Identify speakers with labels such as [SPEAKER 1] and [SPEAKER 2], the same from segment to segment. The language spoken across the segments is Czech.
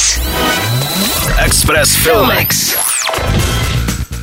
[SPEAKER 1] Express. Express Filmex.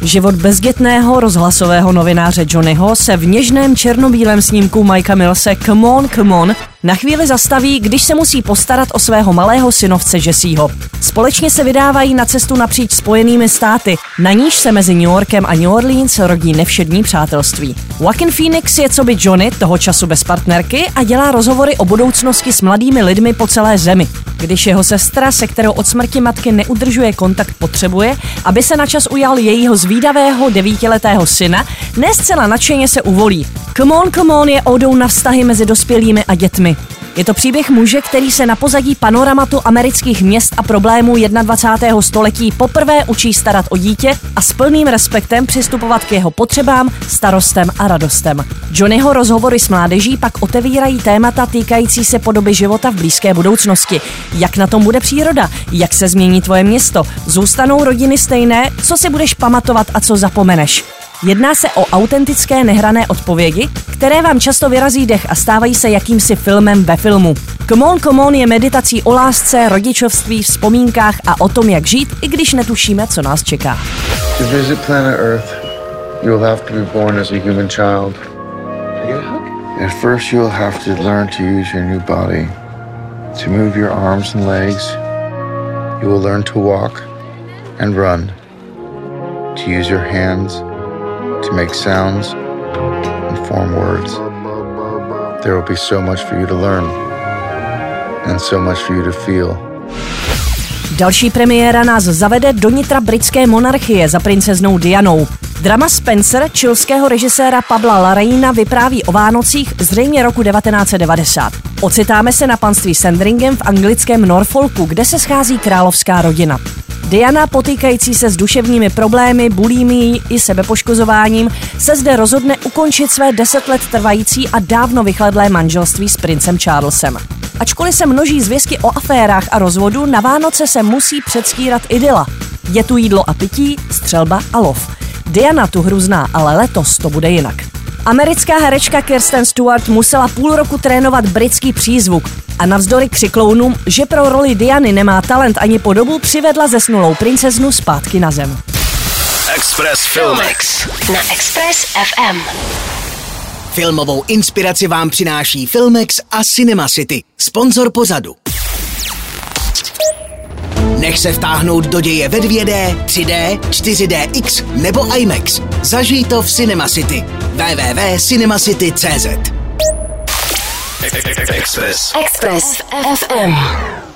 [SPEAKER 2] Život bezdětného rozhlasového novináře Johnnyho se v něžném černobílém snímku Mikea Millse Come on, come on na chvíli zastaví, když se musí postarat o svého malého synovce Jesseho. Společně se vydávají na cestu napříč spojenými státy, na níž se mezi New Yorkem a New Orleans rodí nevšední přátelství. Joaquin Phoenix je co by Johnny, toho času bez partnerky, a dělá rozhovory o budoucnosti s mladými lidmi po celé zemi. Když jeho sestra, se kterou od smrti matky neudržuje kontakt, potřebuje, aby se na čas ujal jejího zvídavého devítiletého syna, ne zcela nadšeně se uvolí. Come on, come on je odou na vztahy mezi dospělými a dětmi. Je to příběh muže, který se na pozadí panoramatu amerických měst a problémů 21. století poprvé učí starat o dítě a s plným respektem přistupovat k jeho potřebám, starostem a radostem. Johnnyho rozhovory s mládeží pak otevírají témata týkající se podoby života v blízké budoucnosti. Jak na tom bude příroda? Jak se změní tvoje město? Zůstanou rodiny stejné? Co si budeš pamatovat a co zapomeneš? Jedná se o autentické nehrané odpovědi, které vám často vyrazí dech a stávají se jakýmsi filmem ve filmu. Come on, come on je meditací o lásce, rodičovství, vzpomínkách a o tom, jak žít, i když netušíme, co nás čeká.
[SPEAKER 3] To visit planet Earth, you will have to be born as a human child. At first, you will have to learn to use your new body, to move your arms and legs. You will learn to walk and run, to use your hands, to make sounds and form words. There will be so much for you to learn and so much for you to feel.
[SPEAKER 2] Další premiéra nás zavede do nitra britské monarchie za princeznou Dianou. Drama Spencer čilského režiséra Pabla Larraína vypráví o Vánocích zřejmě roku 1990. Ocitáme se na panství Sandringham v anglickém Norfolku, kde se schází královská rodina. Diana, potýkající se s duševními problémy, bulími i sebepoškozováním, se zde rozhodne ukončit své deset let trvající a dávno vychladlé manželství s princem Charlesem. Ačkoliv se množí zvězky o aférách a rozvodu, na Vánoce se musí předstírat idyla. Je tu jídlo a pití, střelba a lov. Diana tu hru zná, ale letos to bude jinak. Americká herečka Kirsten Stewart musela půl roku trénovat britský přízvuk a navzdory křiklounům, že pro roli Diany nemá talent ani podobu, přivedla zesnulou princeznu zpátky na zem.
[SPEAKER 1] Express Filmex.
[SPEAKER 4] Na Express FM.
[SPEAKER 5] Filmovou inspiraci vám přináší Filmex a Cinema City, sponzor pozadu. Nech se vtáhnout do děje ve 2D, 3D, 4DX nebo IMAX. Zažij to v Cinema City. www.cinemacity.cz
[SPEAKER 1] Express.
[SPEAKER 4] Express FM.